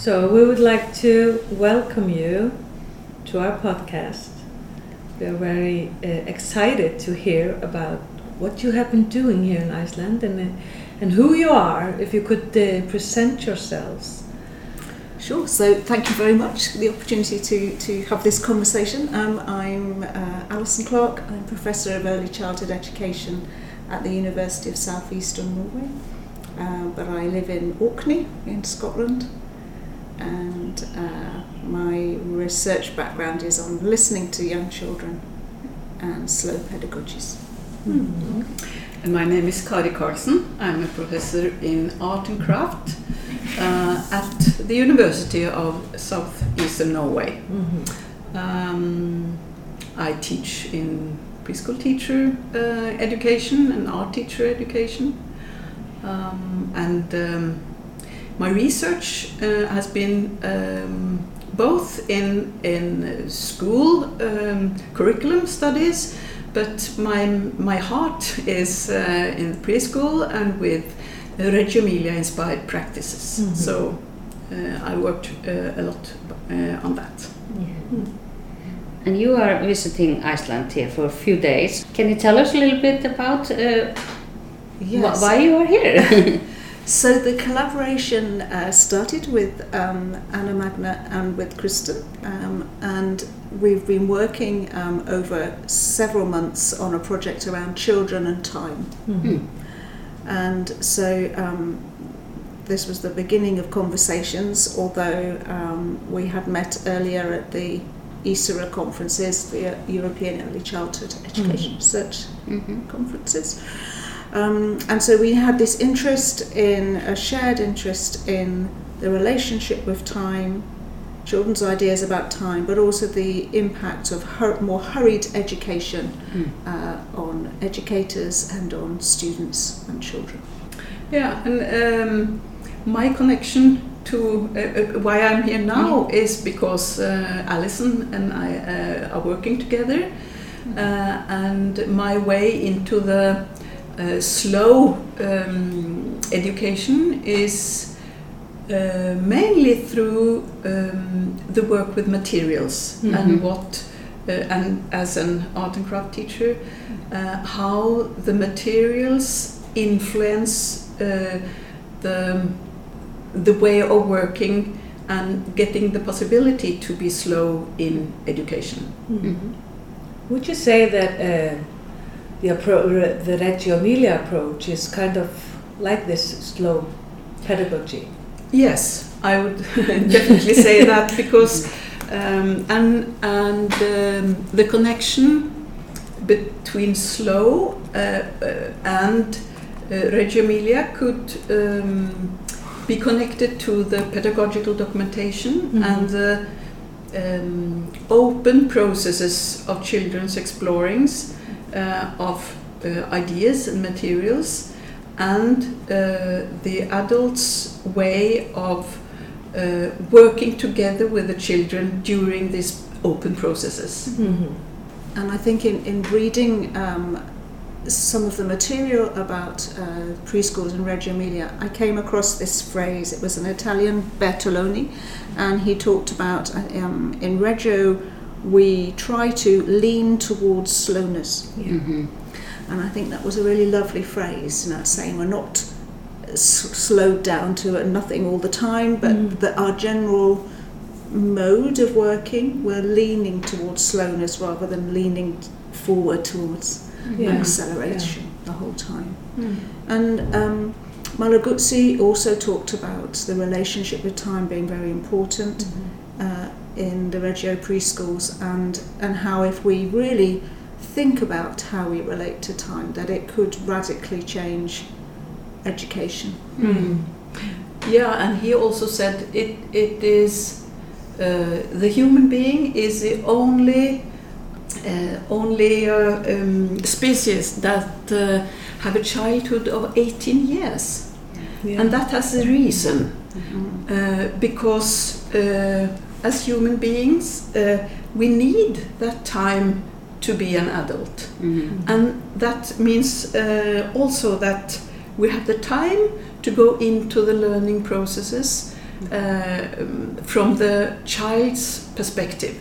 So we would like to welcome you to our podcast. We are very uh, excited to hear about what you have been doing here in Iceland and, uh, and who you are. If you could uh, present yourselves. Sure. So thank you very much for the opportunity to, to have this conversation. Um, I'm uh, Alison Clark. I'm Professor of Early Childhood Education at the University of South Eastern Norway. Uh, but I live in Orkney in Scotland and uh, my research background is on listening to young children and slow pedagogies. Mm-hmm. And my name is Kari Carlsen. I'm a professor in art and craft uh, at the University of Southeastern Norway. Mm-hmm. Um, I teach in preschool teacher uh, education and art teacher education. Um, and um, my research uh, has been um, both in, in school um, curriculum studies, but my, my heart is uh, in preschool and with Reggio Emilia inspired practices. Mm -hmm. So uh, I worked uh, a lot uh, on that. Yeah. Mm. And you are visiting Iceland here for a few days. Can you tell us a little bit about uh, yes. why you are here? So the collaboration uh, started with um, Anna Magnea and with Kristen, um, and we've been working um, over several months on a project around children and time. Mm-hmm. And so um, this was the beginning of conversations, although um, we had met earlier at the EECERA conferences, the European Early Childhood Education mm-hmm. Research mm-hmm. conferences. Um, and so we had this interest in a shared interest in the relationship with time, children's ideas about time, but also the impact of hur- more hurried education mm. uh, on educators and on students and children. Yeah, and um, my connection to uh, uh, why I'm here now mm. is because uh, Alison and I uh, are working together, mm. and my way into the slow um, education is uh, mainly through um, the work with materials mm -hmm. and what uh, and as an art and craft teacher uh, how the materials influence uh, the the way of working and getting the possibility to be slow in education. Mm -hmm. Would you say that uh, the, appro- the Reggio Emilia approach is kind of like this slow pedagogy. Yes, I would definitely say that because um, and and um, the connection between slow uh, uh, and uh, Reggio Emilia could um, be connected to the pedagogical documentation mm-hmm. and the um, open processes of children's explorings of uh, ideas and materials and uh, the adults' way of working together with the children during these open processes. Mm-hmm. And I think in, in reading um, some of the material about uh, preschools in Reggio Emilia, I came across this phrase. It was an Italian, Bertoloni, and he talked about um, in Reggio we try to lean towards slowness. Yeah. Mm-hmm. And I think that was a really lovely phrase, you know, saying we're not s- slowed down to nothing all the time, but mm. that our general mode of working, we're leaning towards slowness rather than leaning forward towards yeah. acceleration yeah. the whole time. Mm. And um, Malaguzzi also talked about the relationship with time being very important. Mm-hmm. Uh, in the Reggio preschools and, and how if we really think about how we relate to time, that it could radically change education. Mm. Yeah, and he also said it, it is uh, the human being is the only uh, only uh, um, species that uh, have a childhood of 18 years, yeah. and that has a reason mm -hmm. because uh, as human beings, uh, we need that time to be an adult. Mm-hmm. And that means uh, also that we have the time to go into the learning processes uh, from the child's perspective.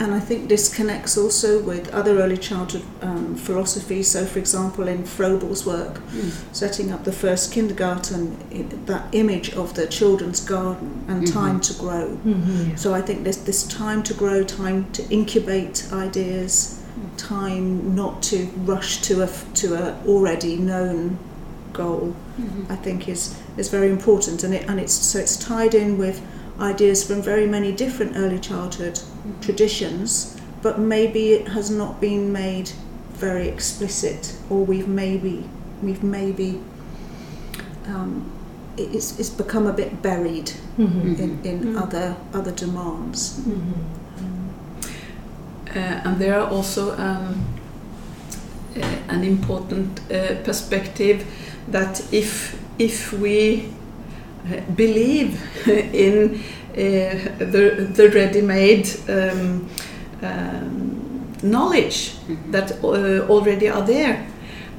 And I think this connects also with other early childhood um, philosophies. So, for example, in Froebel's work, Mm. setting up the first kindergarten, i that image of the children's garden and Mhm. time to grow. Mm-hmm. So I think this this time to grow, time to incubate ideas, time not to rush to a to a already known goal. I think is is very important, and it and it's so it's tied in with ideas from very many different early childhood traditions, but maybe it has not been made very explicit, or we've maybe we've maybe um, it's, it's become a bit buried Mm-hmm. in, in Mm. other other demands. Uh, and there are also um, uh, an important uh, perspective that if if we believe in uh, the the ready-made um, um, knowledge Mhm. that uh, already are there,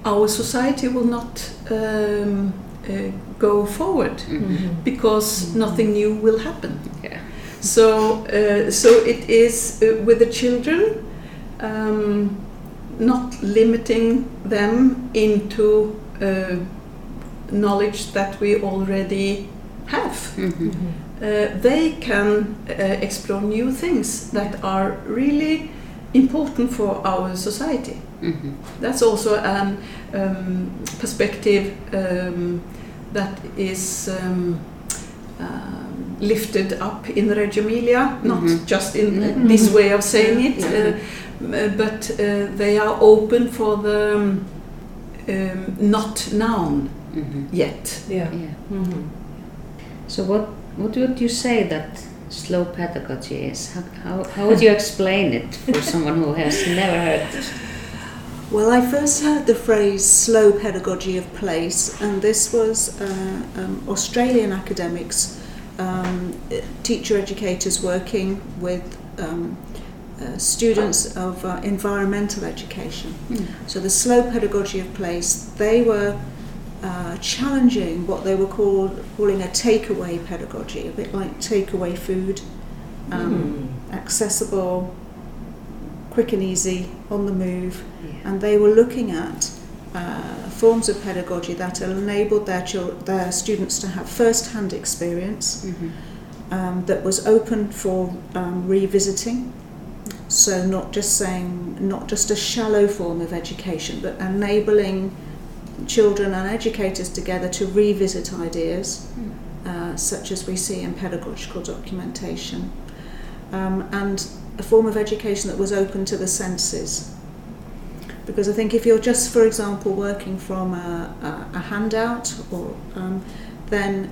our society will not um, uh, go forward Mhm. because nothing new will happen. Yeah. So, uh, so it is uh, with the children, um, not limiting them into uh, knowledge that we already have. Mhm. Uh, they can uh, explore new things that are really important for our society. Mhm. That's also a um, perspective um, that is um, um, lifted up in Reggio Emilia, not Mhm. just in Mhm. this way of saying it, Yeah. uh, but uh, they are open for the um, um, not known Mhm. yet. Yeah. Yeah. So what what would you say that slow pedagogy is? How, how, how would you explain it for someone who has never heard this? Well, I first heard the phrase slow pedagogy of place, and this was uh, um, Australian academics, um, teacher educators working with um, uh, students of uh, environmental education. Mm. So the slow pedagogy of place, they were uh, challenging what they were called, calling a takeaway pedagogy, a bit like takeaway food, um, accessible, quick and easy, on the move Yeah. and they were looking at uh, forms of pedagogy that enabled their, chil- their students to have first-hand experience Mhm. um, that was open for um, revisiting. So not just saying, not just a shallow form of education, but enabling children and educators together to revisit ideas, uh, such as we see in pedagogical documentation, um, and a form of education that was open to the senses. Because I think if you're just, for example, working from a, a, a handout, or um, then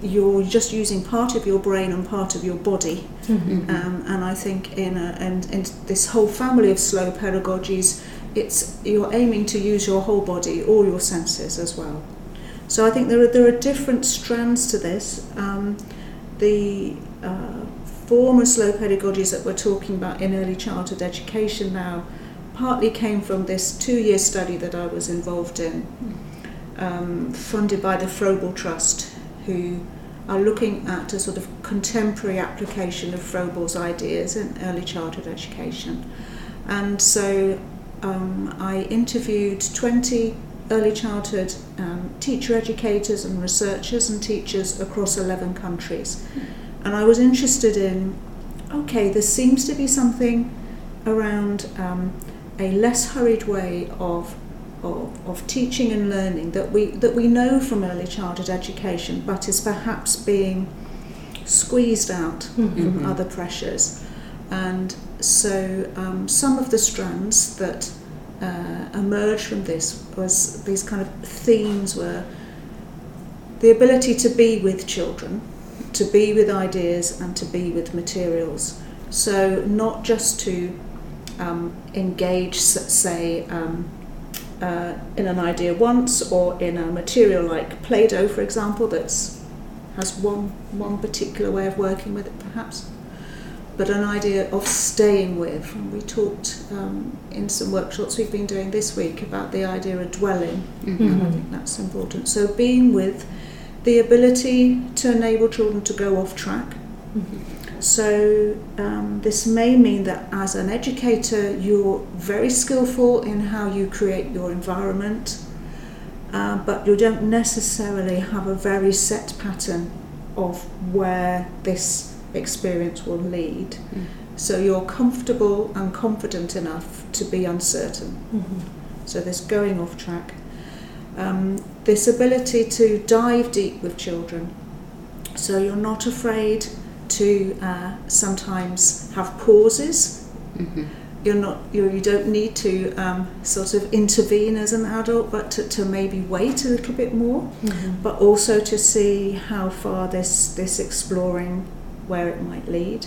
you're just using part of your brain and part of your body. Mm-hmm. Um, and I think in, a, in, in this whole family of slow pedagogies, it's you're aiming to use your whole body, all your senses as well. So I think there are there are different strands to this. Um, the uh, former slow pedagogies that we're talking about in early childhood education now partly came from this two-year study that I was involved in, um, funded by the Froebel Trust, who are looking at a sort of contemporary application of Froebel's ideas in early childhood education. And so um, I interviewed 20 early childhood um, teacher educators and researchers and teachers across 11 countries. And I was interested in okay, there seems to be something around um, a less hurried way of of, of teaching and learning that we that we know from early childhood education, but is perhaps being squeezed out from Mhm. other pressures. And so um, some of the strands that uh, emerged from this was these kind of themes were the ability to be with children, to be with ideas, and to be with materials. So not just to um, engage, say, um, uh, in an idea once or in a material like Play-Doh, for example, that's has one one particular way of working with it, perhaps, but an idea of staying with. And we talked um, in some workshops we've been doing this week about the idea of dwelling, Mhm. and I think that's important. So being with the ability to enable children to go off track. So, um, this may mean that as an educator, you're very skillful in how you create your environment, uh, but you don't necessarily have a very set pattern of where this experience will lead. Mm. So, you're comfortable and confident enough to be uncertain. Mhm. So, this going off track. Um, this ability to dive deep with children. So, you're not afraid to uh, sometimes have pauses. Mhm. You're not, you're, you don't need to um, sort of intervene as an adult, but to, to maybe wait a little bit more, Mhm. but also to see how far this, this exploring where it might lead.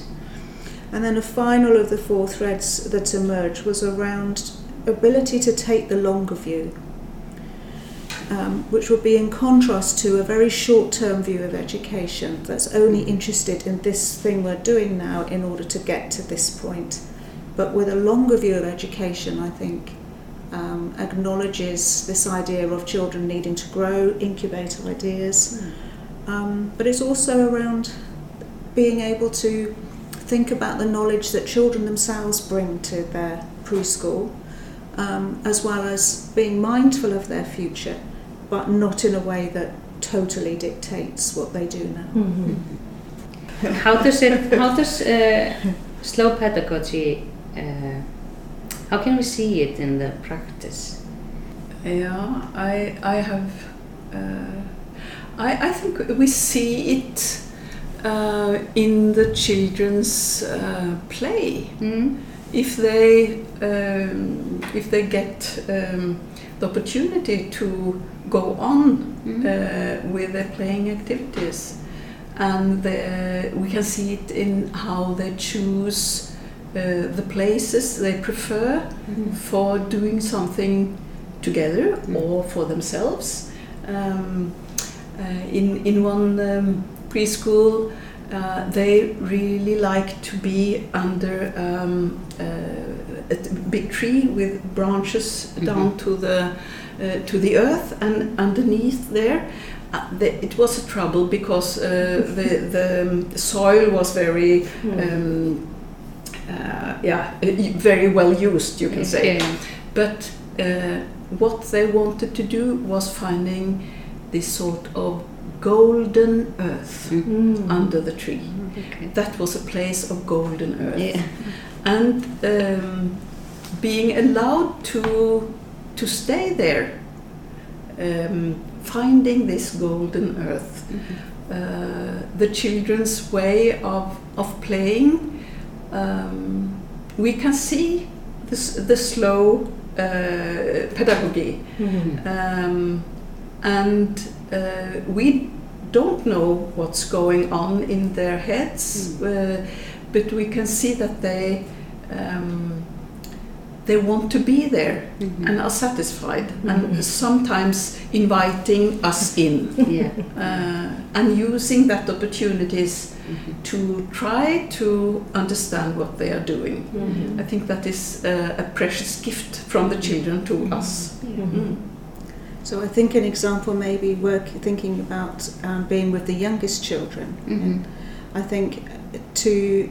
And then a final of the four threads that emerged was around ability to take the longer view, um, which would be in contrast to a very short term view of education that's only interested in this thing we're doing now in order to get to this point. But with a longer view of education, I think um, acknowledges this idea of children needing to grow, incubate ideas. Um, but it's also around being able to think about the knowledge that children themselves bring to their preschool, um, as well as being mindful of their future, but not in a way that totally dictates what they do now. Mhm. How does it? How does uh, slow pedagogy? Uh, how can we see it in the practice? Yeah, I I have. Uh, I I think we see it uh, in the children's uh, play. Mm? If they um, if they get um, the opportunity to go on Mm? uh, with their playing activities, and the, we can see it in how they choose uh, the places they prefer Mhm. for doing something together Mm. or for themselves. Um, uh, in in one um, preschool, uh, they really like to be under um, uh, a big tree with branches down Mhm. to the uh, to the earth, and underneath there. Uh, the, it was a trouble because uh, the the um, soil was very um, uh, yeah very well used you can say Yeah. but uh, what they wanted to do was finding this sort of golden earth Mm. Under the tree. Okay. That was a place of golden earth. Yeah. And um, being allowed to, to stay there, um, finding this golden earth, Mhm. uh, the children's way of, of playing, um, we can see this, the slow uh, pedagogy. Mhm. And uh, we don't know what's going on in their heads, Mm. uh, but we can see that they um, they want to be there Mhm. and are satisfied, Mhm. and sometimes inviting us in yeah. uh, and using that opportunities Mhm. to try to understand what they are doing. Mhm. I think that is uh, a precious gift from the children to us. Mhm. So I think an example may be work thinking about um, being with the youngest children. Mhm. I think to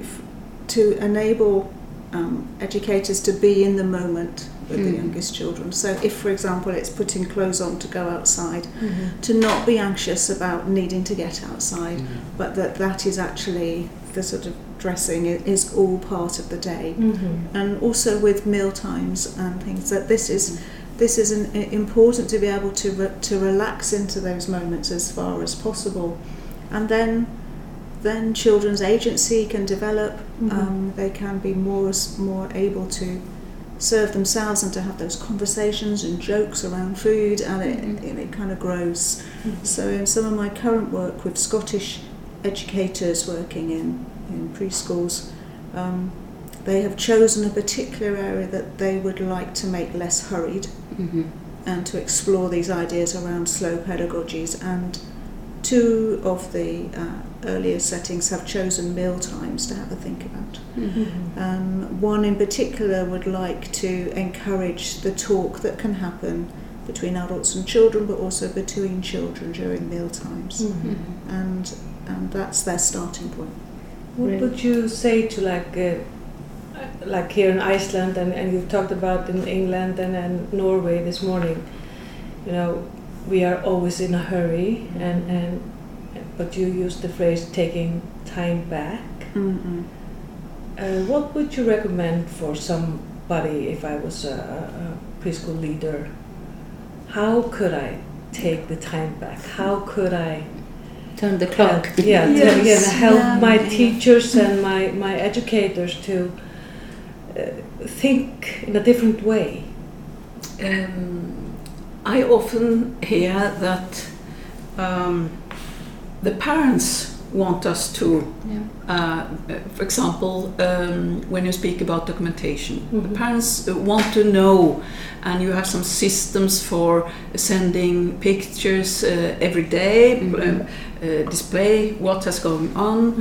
to enable um, educators to be in the moment with the Mm. youngest children. So if, for example, it's putting clothes on to go outside, Mhm. to not be anxious about needing to get outside, Mhm. but that that is actually the sort of dressing is all part of the day. Mhm. And also with meal times and things that this is this is an, important to be able to re, to relax into those moments as far as possible, and then then children's agency can develop. Mhm. Um, they can be more more able to serve themselves and to have those conversations and jokes around food, and it, Mhm. it, it kind of grows. Mhm. So in some of my current work with Scottish educators working in, in preschools, um, they have chosen a particular area that they would like to make less hurried Mhm. and to explore these ideas around slow pedagogies. And two of the uh, earlier settings have chosen meal times to have a think about. Mhm. Um, one in particular would like to encourage the talk that can happen between adults and children, but also between children during meal times, Mhm. and and that's their starting point. What Really? would you say to like, uh, like here in Iceland, and, and you've talked about in England and, and Norway this morning? You know, we are always in a hurry, and, and but you use the phrase taking time back. Mm-mm. Uh, what would you recommend for somebody if I was a, a preschool leader? How could I take the time back? How could I Turn the clock. yeah, to- yeah, help yeah, my yeah. teachers and my, my educators to think in a different way? Um, I often hear that um, the parents want us to, Yeah. uh, for example, um, when you speak about documentation, Mhm. the parents uh, want to know, and you have some systems for sending pictures uh, every day, Mhm. um, uh, display what has going on.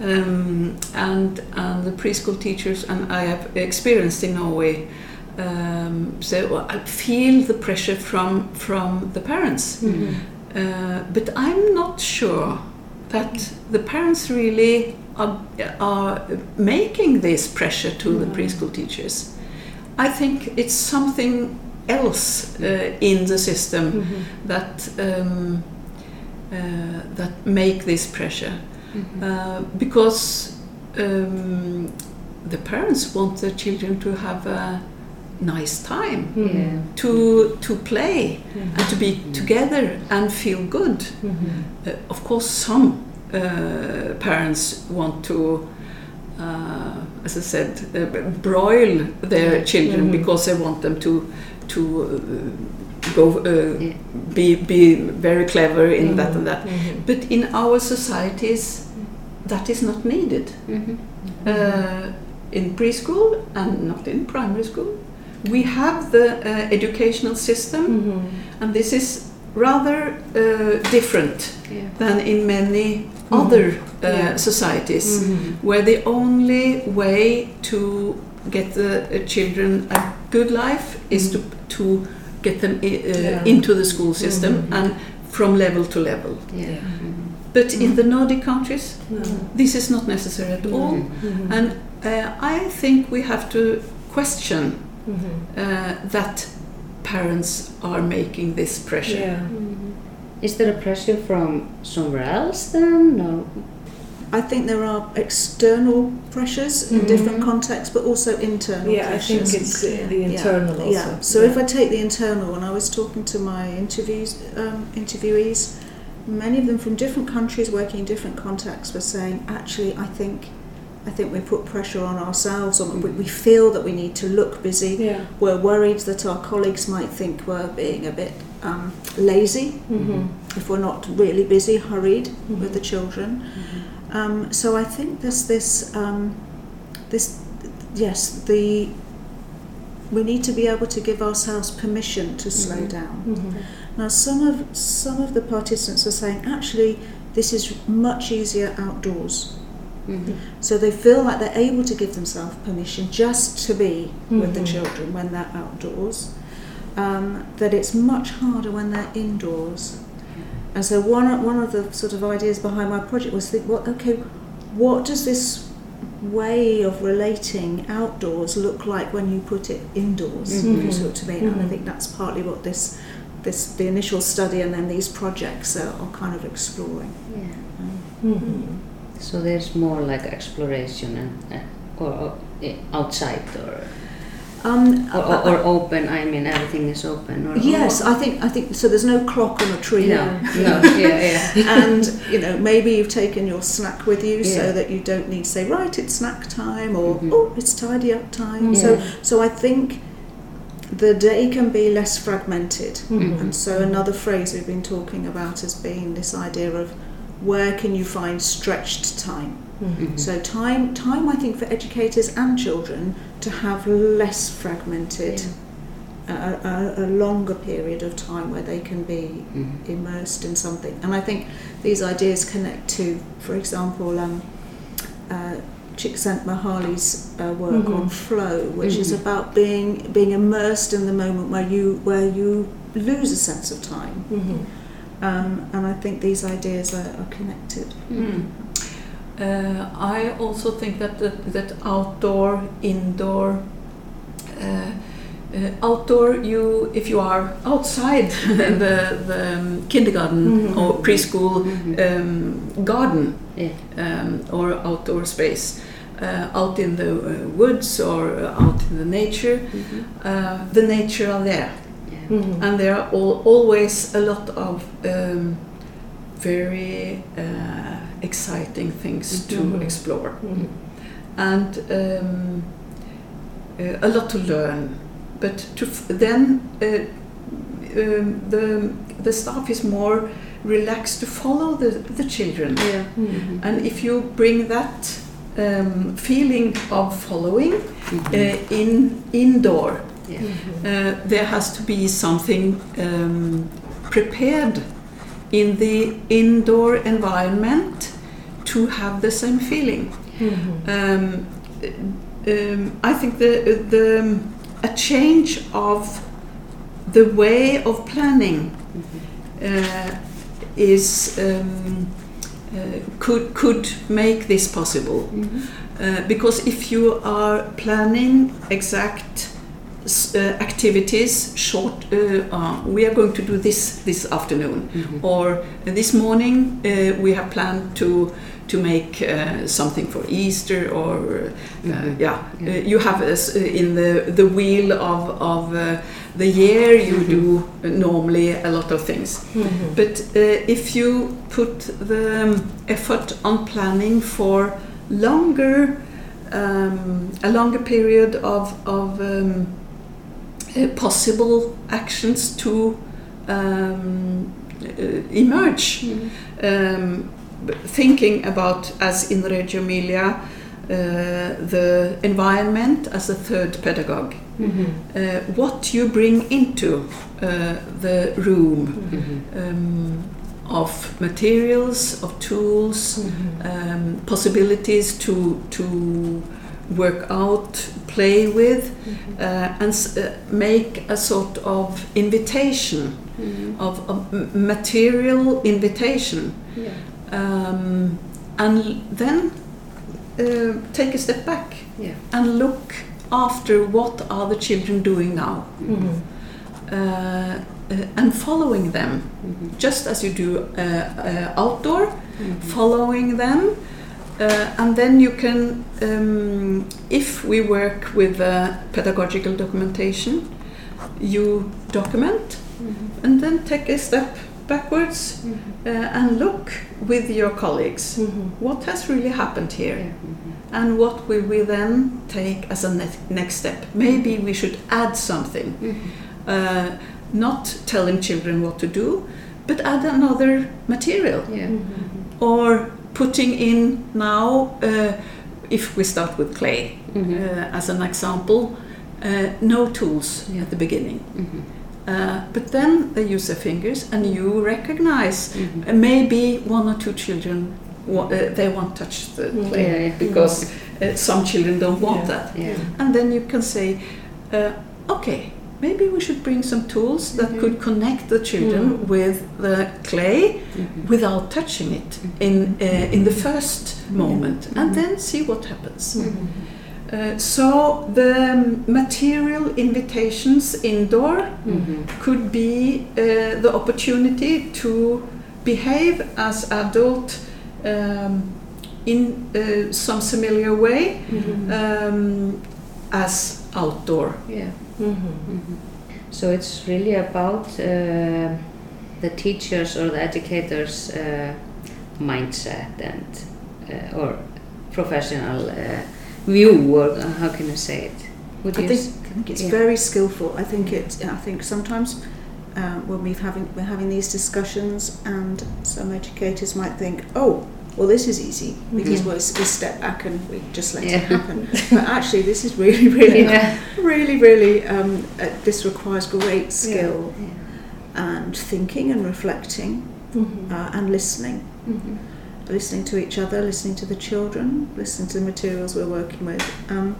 Um, and and the preschool teachers and I have experienced in Norway. Um, so I feel the pressure from from the parents, Mhm. uh, but I'm not sure that the parents really are, are making this pressure to the Mm. preschool teachers. I think it's something else uh, in the system Mhm. that um, uh, that make this pressure Mhm. uh, because um, the parents want their children to have a nice time Yeah. to to play and to be together and feel good Mhm. uh, of course some uh, parents want to uh, as I said uh, broil their children Mhm. because they want them to to uh, go uh, Yeah. be be very clever in that and that Mhm. but in our societies, that is not needed. Mhm. Uh, in preschool and not in primary school, we have the uh, educational system, Mhm. and this is rather uh, different Yeah. than in many other uh, Yeah. societies, Mhm. where the only way to get the uh, children good life is to to get them i- uh, Yeah. into the school system Mhm. and from level to level. Yeah. Yeah. Mhm. But in the Nordic countries, No. this is not necessary at all. Mhm. And uh, I think we have to question Mhm. uh, that parents are making this pressure. Yeah. Is there a pressure from somewhere else then? No. I think there are external pressures in Mhm. different contexts, but also internal Yeah, I pressures. think it's uh, the internal yeah. also. Yeah. So if I take the internal, when I was talking to my interviews, um, interviewees, many of them from different countries working in different contexts were saying, actually, I think, I think we put pressure on ourselves, or we, we feel that we need to look busy. yeah. We're worried that our colleagues might think we're being a bit um, lazy Mhm. if we're not really busy, hurried with Mhm. the children. Um, so I think there's this, um, this, yes, the we need to be able to give ourselves permission to slow Mhm. down. Mhm. Now, some of some of the participants are saying actually this is much easier outdoors. Mhm. So they feel like they're able to give themselves permission just to be with the Mhm. children when they're outdoors. Um, that it's much harder when they're indoors. And so one of, one of the sort of ideas behind my project was think, well, okay, what does this way of relating outdoors look like when you put it indoors? Mhm. You see what I mean? And I Mhm. think that's partly what this this the initial study and then these projects are, are kind of exploring. Yeah. Mhm. So there's more like exploration and uh, or, or eh, outside or Um, or, or, or open. I mean, everything is open. Or, Yes, I think I think so. There's no clock on a tree, no, no, yeah, yeah. and you know maybe you've taken your snack with you Yeah. so that you don't need to say right it's snack time or Mhm. oh it's tidy up time. So Yeah. so I think the day can be less fragmented, Mhm. and so another phrase we've been talking about has been this idea of where can you find stretched time. Mhm. Mhm. So time time I think for educators and children to have less fragmented. A, a, a longer period of time where they can be Mhm. immersed in something. And I think these ideas connect to, for example, um, uh, Csikszentmihalyi's uh, work Mhm. on flow, which is Mhm. about being being immersed in the moment where you where you lose a sense of time. Mhm. Um, and I think these ideas are, are connected. Mm. Uh, I also think that that, that outdoor, indoor, uh, uh, outdoor. You if you are outside the the um, kindergarten Mhm. or preschool Mhm. um, garden Yeah. um, or outdoor space, uh, out in the uh, woods or uh, out in the nature, Mhm. uh, the nature are there Yeah. And there are al- always a lot of um, very uh, exciting things to Mhm. explore Mhm. and um, uh, a lot to learn. But to f- then uh, um, the the staff is more relaxed to follow the, the children. Yeah. Mhm. And if you bring that um, feeling of following Mhm. uh, in indoor, Yeah. Mhm. uh, there has to be something um, prepared in the indoor environment to have the same feeling. Mhm. Um, um, I think the, the a change of the way of planning uh, is um, uh, could could make this possible. Mhm. Uh, because if you are planning exact uh, activities, short, uh, uh, we are going to do this this afternoon, Mhm. or this morning uh, we have planned to to make uh, something for Easter, or uh, Mhm. yeah, Yeah. You have uh, in the the wheel of of uh, the year you Mhm. do uh, normally a lot of things. Mhm. But uh, if you put the um, effort on planning for longer, um, a longer period of, of um, uh, possible actions to um, uh, emerge, Mhm. um, thinking about, as in Reggio Emilia, uh, the environment as a third pedagogue. Mhm. Uh, what you bring into the room Mhm. um, of materials, of tools, Mhm. um, possibilities to to work out, play with, uh, and uh, make a sort of invitation Mhm. of, m- material invitation, Yeah. um, and then uh, take a step back Yeah. and look after what are the children doing now, Mhm. uh, uh, and following them Mhm. just as you do uh, outdoor, Mhm. following them. Uh, and then you can, um, if we work with uh, pedagogical documentation, you document Mhm. and then take a step backwards Mhm. uh, and look with your colleagues. Mhm. What has really happened here? Yeah. Mhm. And what will we then take as a ne- next step? Maybe we should add something. Mhm. Uh, not telling children what to do, but add another material. Yeah. Or putting in now, uh, if we start with clay Mhm. uh, as an example, uh, no tools Yeah. at the beginning. Mhm. Uh, but then they use their fingers, and you recognize Mhm. uh, maybe one or two children uh, they won't touch the Mm. clay Yeah, yeah. because uh, some children don't want Yeah. that. Yeah. And then you can say, uh, okay, maybe we should bring some tools that Mhm. could connect the children Mm. with the clay Mhm. without touching it in uh, in the first moment, and Mhm. then see what happens. Uh, so the material invitations indoor could be uh, the opportunity to behave as adult um, in uh, some similar way um, as outdoor. Yeah. Mhm. Mhm. So it's really about uh, the teachers or the educators' uh, mindset and uh, or professional uh, view, or uh, how can I say it? Would I you think, s- I think it's yeah. very skillful. I think it. I think sometimes um, when we've having we're having these discussions, and some educators might think, "Oh, well, this is easy because we'll s- we step back and we just let Yeah. it happen." but actually, this is really, really, Yeah. really, really. Um, uh, this requires great skill Yeah. and thinking and reflecting Mhm. uh, and listening. Mhm. listening to each other, listening to the children, listening to the materials we're working with. Um,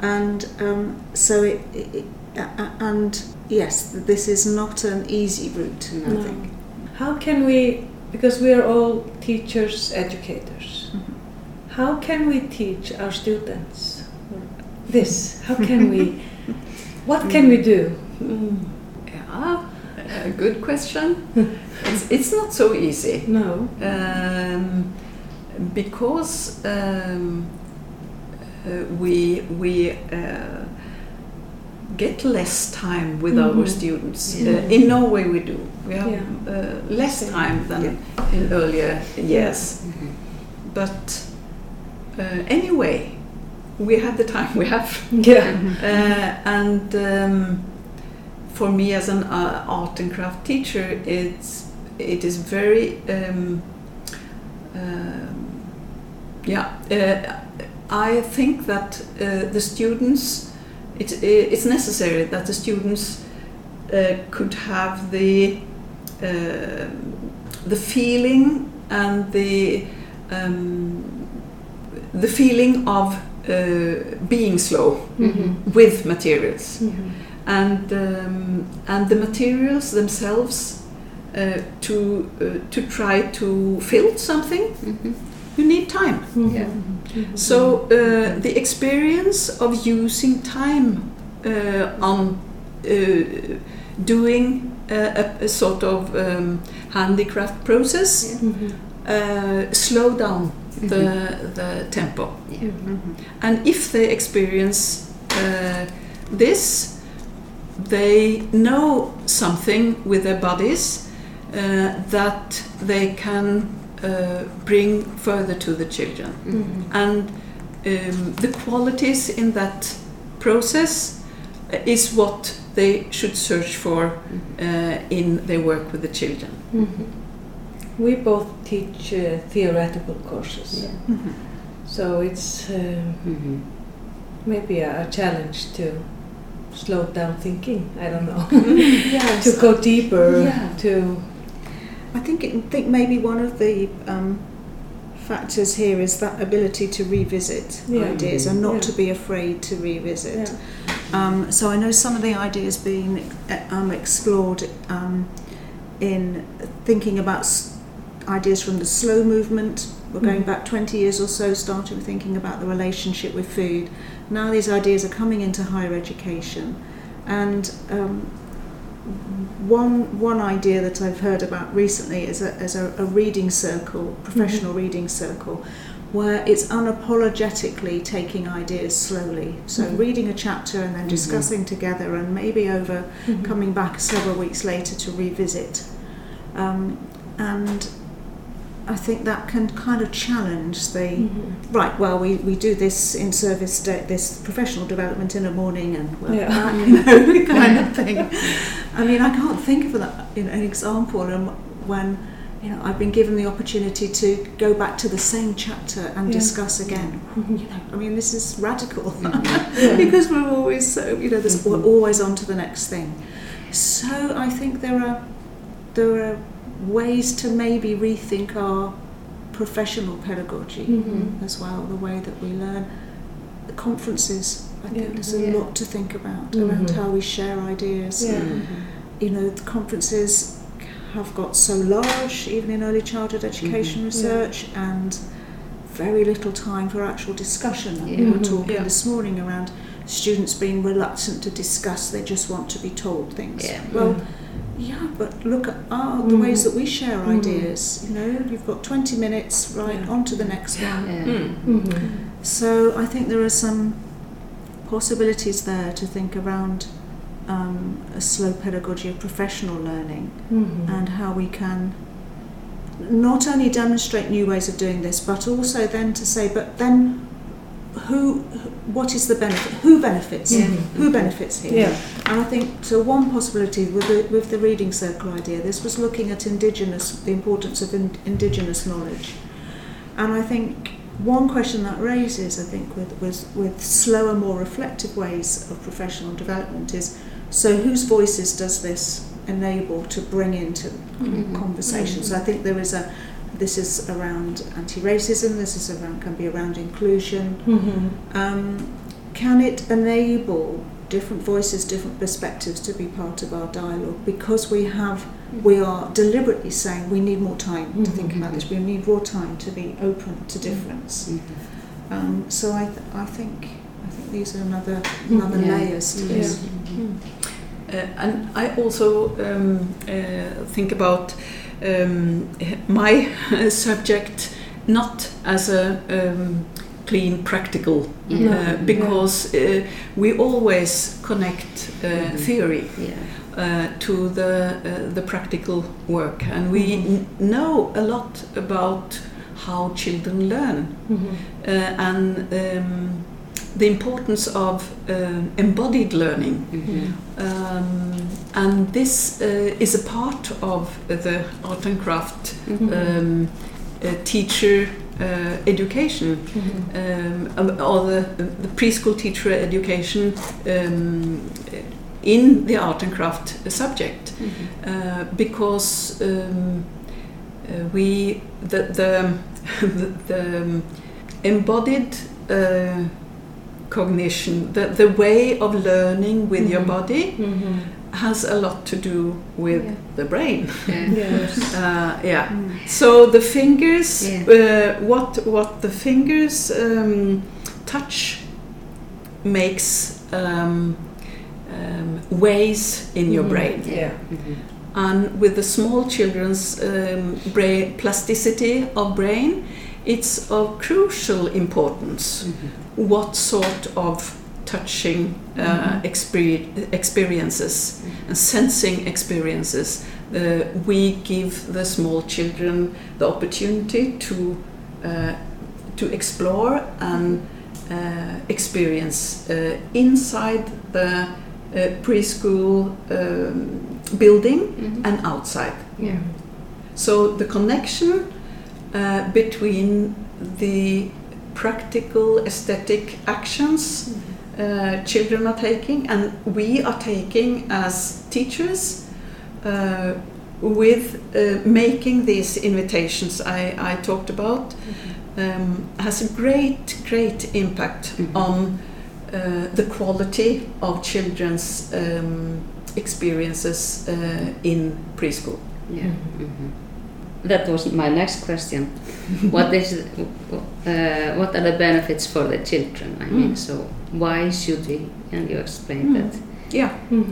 and um, so it, it, a- and yes, this is not an easy route. I No. think. How can we, because we are all teachers, educators, Mhm. how can we teach our students this? How can we, what can we do? Yeah, a good question. it's, it's not so easy. No. Um, because um, uh, we we uh, get less time with our Mhm. students. Yeah. Uh, in Norway, we do. We have Yeah. uh, less time than in earlier years. Mhm. But uh, anyway, we have the time we have. Yeah. Uh, and um, for me as an uh, art and craft teacher, it's it is very um, um, yeah. Uh, I think that uh, the students it, it's necessary that the students uh, could have the uh, the feeling and the um, the feeling of uh, being slow Mhm. with materials Mhm. and um, and the materials themselves uh, to uh, to try to fill something Mhm. you need time Mhm. Yeah. Mhm. so uh, the experience of using time uh, on uh, doing a, a sort of um, handicraft process Mhm. uh, slow down the, Mhm. the tempo Yeah. Mhm. and if they experience uh, this, they know something with their bodies uh, that they can uh, bring further to the children. Mhm. And um, the qualities in that process uh, is what they should search for uh, in their work with the children. Mhm. We both teach uh, theoretical courses, Yeah. so it's um, Mhm. maybe a, a challenge to slow down thinking. I don't know. Yes. to go deeper. Yeah. To I think it, think maybe one of the um, factors here is that ability to revisit Yeah. ideas and not Yeah. to be afraid to revisit. yeah. Um, so I know some of the ideas being uh, um, explored um, in thinking about s- ideas from the slow movement. We're going Mhm. back 20 years or so, starting thinking about the relationship with food. Now these ideas are coming into higher education, and um, one one idea that I've heard about recently is a, is a, a reading circle, professional reading circle, where it's unapologetically taking ideas slowly. So Mhm. reading a chapter and then Mhm. discussing together, and maybe over Mhm. coming back several weeks later to revisit. Um, and I think that can kind of challenge the Mhm. right. Well, we, we do this in service day, this professional development in the morning, and well, Yeah. that, you know, kind of thing. I mean, I can't think of that, you know, an example when you know I've been given the opportunity to go back to the same chapter and Yeah. discuss again. Mhm. You know, I mean, this is radical Yeah. because we're always so you know, there's, Mhm. we're always on to the next thing. So I think there are there are ways to maybe rethink our professional pedagogy Mhm. as well, the way that we learn. The conferences, I think Yeah. there's a Yeah. lot to think about around Mhm. how we share ideas. Yeah. You know, the conferences have got so large, even in early childhood education Mhm. research, and very little time for actual discussion. We were talking this morning around students being reluctant to discuss, they just want to be told things. Well, yeah, but look at our, the ways that we share Mhm. ideas. You know, you've got 20 minutes, right, Yeah. on to the next one. Yeah. Mm. Mhm. So I think there are some possibilities there to think around um, a slow pedagogy of professional learning Mhm. and how we can not only demonstrate new ways of doing this, but also then to say, but then who what is the benefit who benefits yeah. Mm-hmm. who benefits here yeah. and i think so one possibility with the, with the reading circle idea this was looking at indigenous the importance of in, indigenous knowledge and i think one question that raises i think with with with slower more reflective ways of professional development is so whose voices does this enable to bring into mm-hmm. conversation mm-hmm. so i mm-hmm. think there is a this is around anti-racism. This is around can be around inclusion. Mhm. Um, can it enable different voices, different perspectives to be part of our dialogue because we have we are deliberately saying we need more time to think about this. We need more time to be open to difference. Mhm. Um, so I, th- I think I think these are another another Yeah. layers to Yeah. this. Uh, and I also um, uh, think about um, my subject not as a um, clean practical Yeah. uh, because uh, we always connect uh, Mhm. theory Yeah. uh, to the uh, the practical work, and we Mhm. n- know a lot about how children learn uh, and um, the importance of um embodied learning. Mhm. Um, and this uh, is a part of the art and craft Mhm. um, uh, teacher uh, education um, um, or the, the preschool teacher education um, in the art and craft subject Mhm. uh, because um, uh, we the the, the, the embodied uh, cognition the, the way of learning with your Mhm. body has a lot to do with Yeah. the brain Yeah. Yes. uh, yeah Mm. so the fingers, Yeah. uh, what what the fingers um, touch makes um, um, ways in your Mhm. brain, Yeah. Mhm. and with the small children's um, brain plasticity of brain, it's of crucial importance Mhm. what sort of touching uh, Mhm. exper- experiences and sensing experiences uh, we give the small children the opportunity to uh, to explore and uh, experience uh, inside the uh, preschool um, building Mhm. and outside Yeah. so the connection uh, between the practical aesthetic actions uh, children are taking and we are taking as teachers uh, with uh, making these invitations I, I talked about um, has a great, great impact Mhm. on uh, the quality of children's um, experiences uh, in preschool. Yeah. Mhm. That was my next question. what is uh, what are the benefits for the children? I mean, Mm. so why should we? And you explained Mm. that Yeah,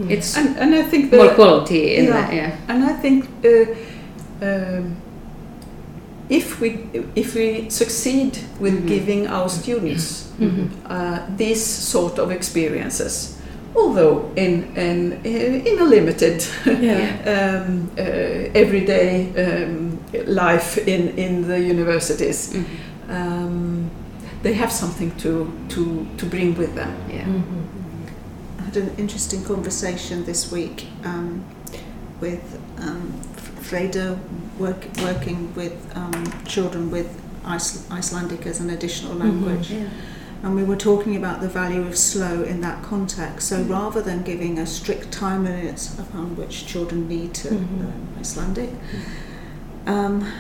it's and, and I think the, more quality in Yeah. the yeah. And I think uh, um, if we if we succeed with Mhm. giving our students Mhm. uh, these sort of experiences, although in in in a limited Yeah. um, uh, everyday um, life in in the universities, Mhm. um, they have something to to to bring with them. Yeah. I had an interesting conversation this week um, with um, Fredo, work, working with um, children with Icelandic as an additional language. Yeah. And we were talking about the value of slow in that context. So Mm. rather than giving a strict time limit upon which children need to Mhm. learn Icelandic, um,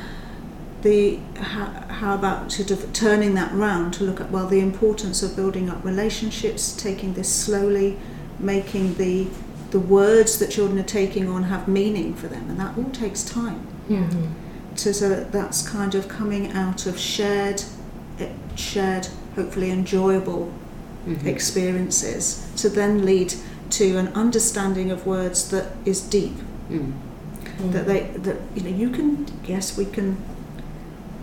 the how, how about sort of turning that round to look at well the importance of building up relationships, taking this slowly, making the the words that children are taking on have meaning for them, and that all takes time. Mhm. So, so that's kind of coming out of shared, eh, shared, hopefully enjoyable Mhm. experiences to then lead to an understanding of words that is deep. Mm. That they that you know you can yes we can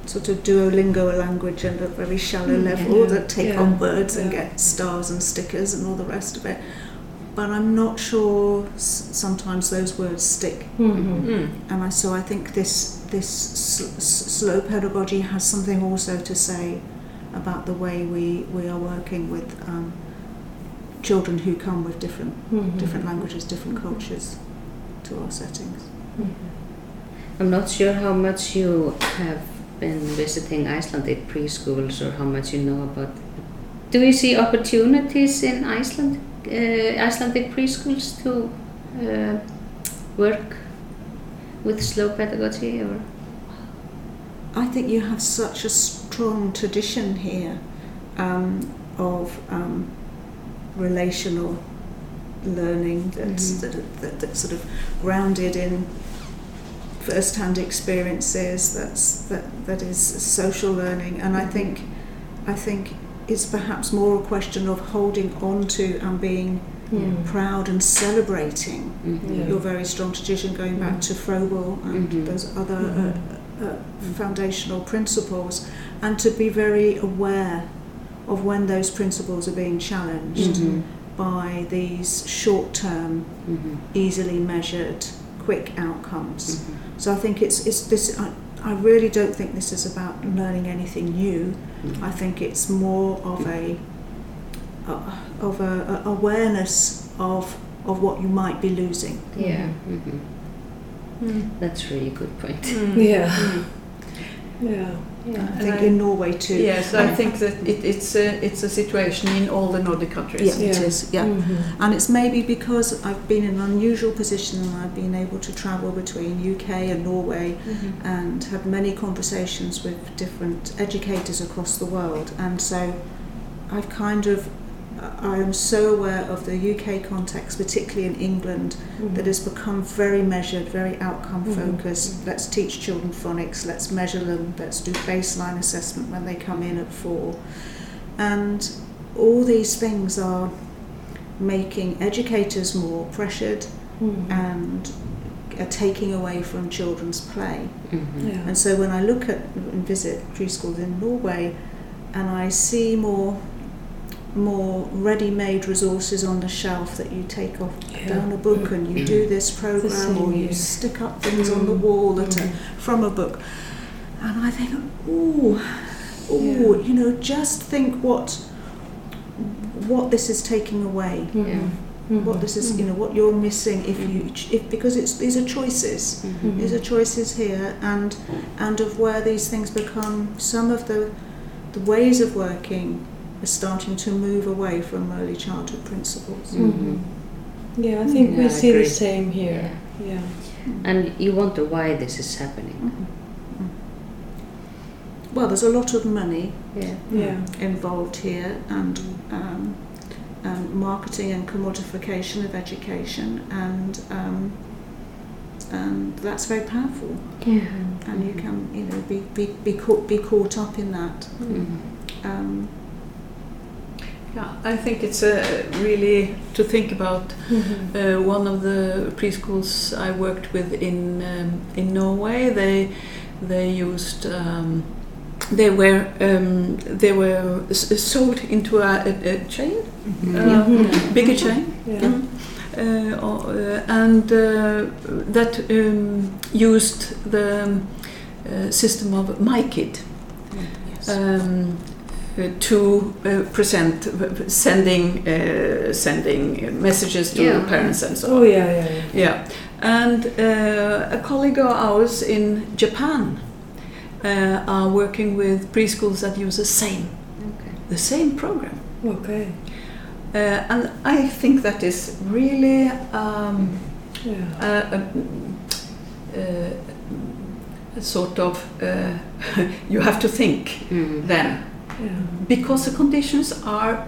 sort of Duolingo a language at a very shallow Mm, level yeah, that take yeah, on words and get stars and stickers and all the rest of it. But I'm not sure s- sometimes those words stick. Mhm. Mm. And I, so I think this this s- s- slow pedagogy has something also to say about the way we, we are working with um, children who come with different Mhm. different languages, different cultures to our settings. I'm not sure how much you have been visiting Icelandic preschools or how much you know about. Do you see opportunities in Iceland, uh, Icelandic preschools to uh, work with slow pedagogy or? I think you have such a strong tradition here um, of um, relational learning that's Mhm. that, that, that's sort of grounded in first-hand experiences. That's that that is social learning, and I think I think it's perhaps more a question of holding on to and being Mm. proud and celebrating Mhm. Yeah. your very strong tradition, going back Mm. to Froebel and Mhm. those other Mhm. uh, uh, foundational principles, and to be very aware of when those principles are being challenged Mhm. by these short-term, Mhm. easily measured, quick outcomes. Mhm. So I think it's it's this. I, I really don't think this is about learning anything new. I think it's more of a uh, of a, a awareness of of what you might be losing. Yeah. mhm. That's really good point. Mm. Yeah. Mm. Yeah. I think I- in Norway too. Yes, I think that it, it's a it's a situation in all the Nordic countries. Yeah, Yeah. is. Yeah. Mhm. And it's maybe because I've been in an unusual position and I've been able to travel between UK and Norway Mhm. and had many conversations with different educators across the world. And so I've kind of, I am so aware of the UK context, particularly in England, Mhm. that has become very measured, very outcome Mhm. focused. Let's teach children phonics, let's measure them, let's do baseline assessment when they come in at four. And all these things are making educators more pressured Mhm. and are taking away from children's play. Mhm. Yeah. And so when I look at and visit preschools in Norway and I see more more ready-made resources on the shelf that you take off Yeah. down a book and you do this program or you here. stick up things on the Mm. wall that are Mhm. from a book. And I think, oh ooh, Yeah. you know, just think what what this is taking away. Mhm. Mhm. What this is, you know, what you're missing if you, if because it's these are choices. Mhm. These are choices here, and and of where these things become some of the the ways of working are starting to move away from early childhood principles. Mhm. Yeah, I think Yeah, we I see the same here. Yeah. And you wonder why this is happening. Mhm. Well, there's a lot of money Yeah. Yeah. involved here, and um, um, marketing and commodification of education, and um, and that's very powerful. Yeah. And you can, you know, be be be caught be caught up in that. Um, Yeah, I think it's uh, really to think about Mhm. Uh, one of the preschools I worked with in um, in Norway, they they used um, they were um, they were s- sold into a, a, a chain, Mm-hmm. uh, Mhm. bigger chain, Yeah. Mm. Uh, uh, and uh, that um, used the um, uh, system of MyKid yes. To uh, present, sending uh, sending messages to Yeah. parents and so on. Oh yeah, yeah, yeah. Yeah, and uh, a colleague of ours in Japan uh, are working with preschools that use the same Okay. the same program, Okay. uh, and I think that is really um, Yeah. a, a, a sort of uh, you have to think Mhm. then Yeah. because the conditions are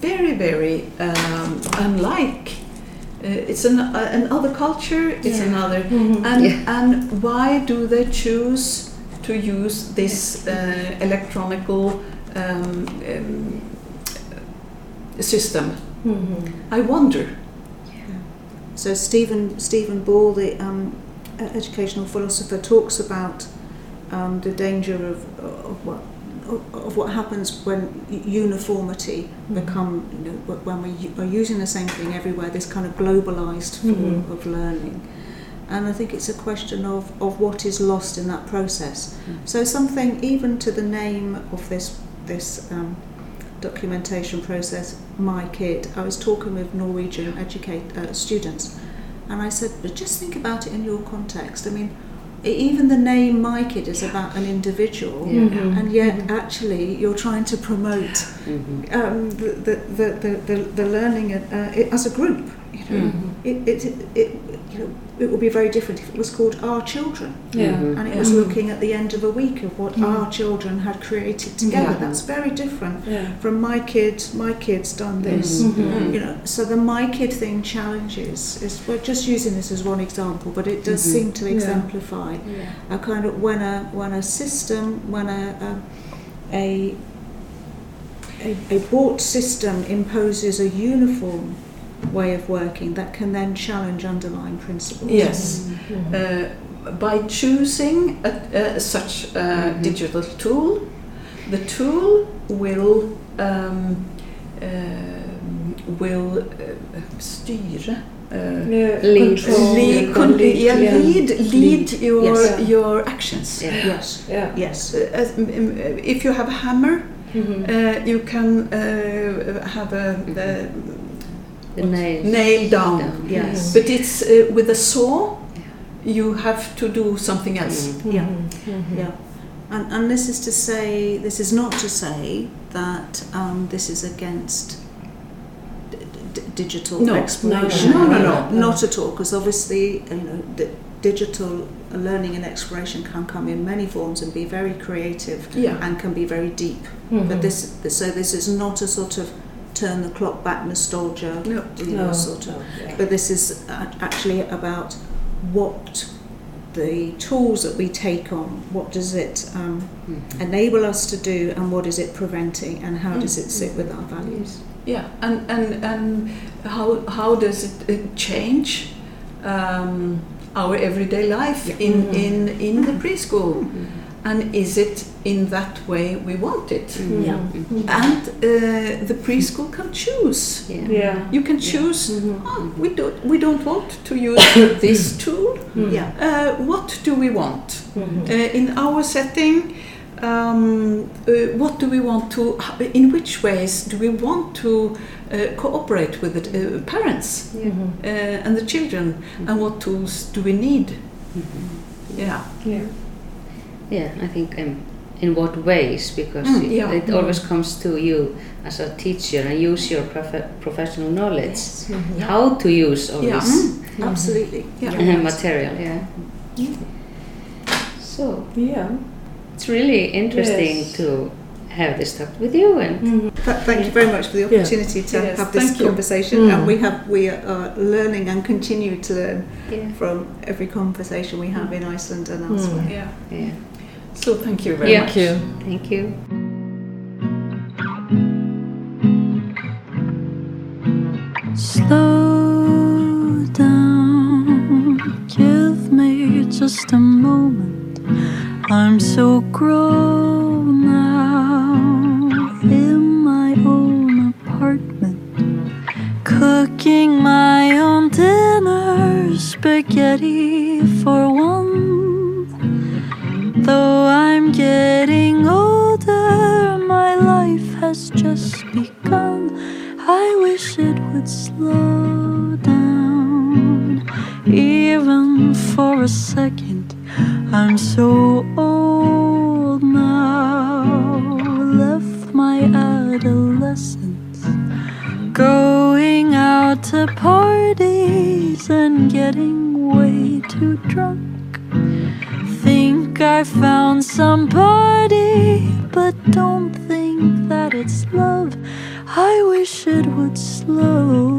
very very um, unlike. Uh, it's an, uh, another culture. It's Yeah. another Mhm. And, Yeah. and why do they choose to use this uh, electronical um, um, system? Mhm. I wonder. So Stephen Stephen Ball, the um, educational philosopher, talks about um, the danger of, of what of, what happens when uniformity Mhm. become you know when we are using the same thing everywhere. This kind of globalized form Mhm. of learning, and I think it's a question of of what is lost in that process. Mm. So something even to the name of this this um, documentation process, my kid. I was talking with Norwegian educate uh, students, and I said, but just think about it in your context. I mean, even the name my kid is about an individual, Yeah. Mhm. and yet Mhm. actually you're trying to promote Mhm. um, the, the, the, the, the, the learning uh, it, as a group. You know, Mhm. it, it, it, you know, it would be very different if it was called Our Children. Yeah. Mhm. And it was looking at the end of a week of what Mm. our children had created together. Yeah. That's very different Yeah. from my kid, my kid's done this. Mhm. You know, so the my kid thing challenges is we're just using this as one example, but it does seem to exemplify Yeah. a kind of when a when a system when a a a, a, a bought system imposes a uniform way of working that can then challenge underlying principles. Yes. Mhm. Uh, by choosing a, a, such a Mhm. digital tool, the tool will um, um, will uh, styre. Uh, Yeah, Lead. control. lead, con- lead, yeah, yeah. lead, lead your Yes. your actions. Yeah. Yes. Yeah. Yes. Uh, as- m- m- if you have a hammer, Mhm. uh, you can uh, have a, a The nails. nail down. Yes. But it's uh, with a saw, you have to do something else. Mm. Yeah. Mhm. Yeah. And, and this is to say, this is not to say that um, this is against d- d- digital No. exploration. No, no, no, no. Not at all, because obviously, you know, d- digital learning and exploration can come in many forms and be very creative Yeah. and can be very deep. Mhm. But this, so this is not a sort of turn the clock back nostalgia, No. you know, No, sort of but this is actually about what the tools that we take on, what does it um, Mhm. enable us to do, and what is it preventing, and how does it sit with our values? Yeah, and and and how how does it change um, our everyday life Yeah. in Mhm. in in the preschool? And is it in that way we want it? Mhm. Yeah. Mhm. And uh, the preschool can choose. Yeah. Yeah. You can choose. Mhm. "Oh, we don't we don't want to use this tool. Mhm. Yeah, Uh, what do we want? Mhm. Uh, in our setting, um, uh, what do we want to, in which ways do we want to uh, cooperate with the uh, parents Yeah. Mhm. uh, and the children, and what tools do we need? Mhm. Yeah, Yeah. Yeah, I think um, in what ways because Mm, it, yeah. it always comes to you as a teacher and use your prof- professional knowledge Mhm. how to use all Yeah. this absolutely. Yeah. Material. Yeah. So Yeah. it's really interesting Yes. to have this talk with you and Mhm. Th- Thank you very much for the Yeah. opportunity to Yes, have this thank conversation, Mm. and we have we are learning and continue to learn yeah, from every conversation we have in Iceland and elsewhere. Mm. yeah. yeah. So thank you very Yeah. much. Thank you. Thank you. Slow down, give me just a moment. I'm so grown now in my own apartment, cooking my own dinner, spaghetti for one. Though I'm getting older, my life has just begun. I wish it would slow down, even for a second. I'm so old now, left my adolescence, going out to parties and getting way too drunk. I found somebody, but don't think that it's love. I wish it would slow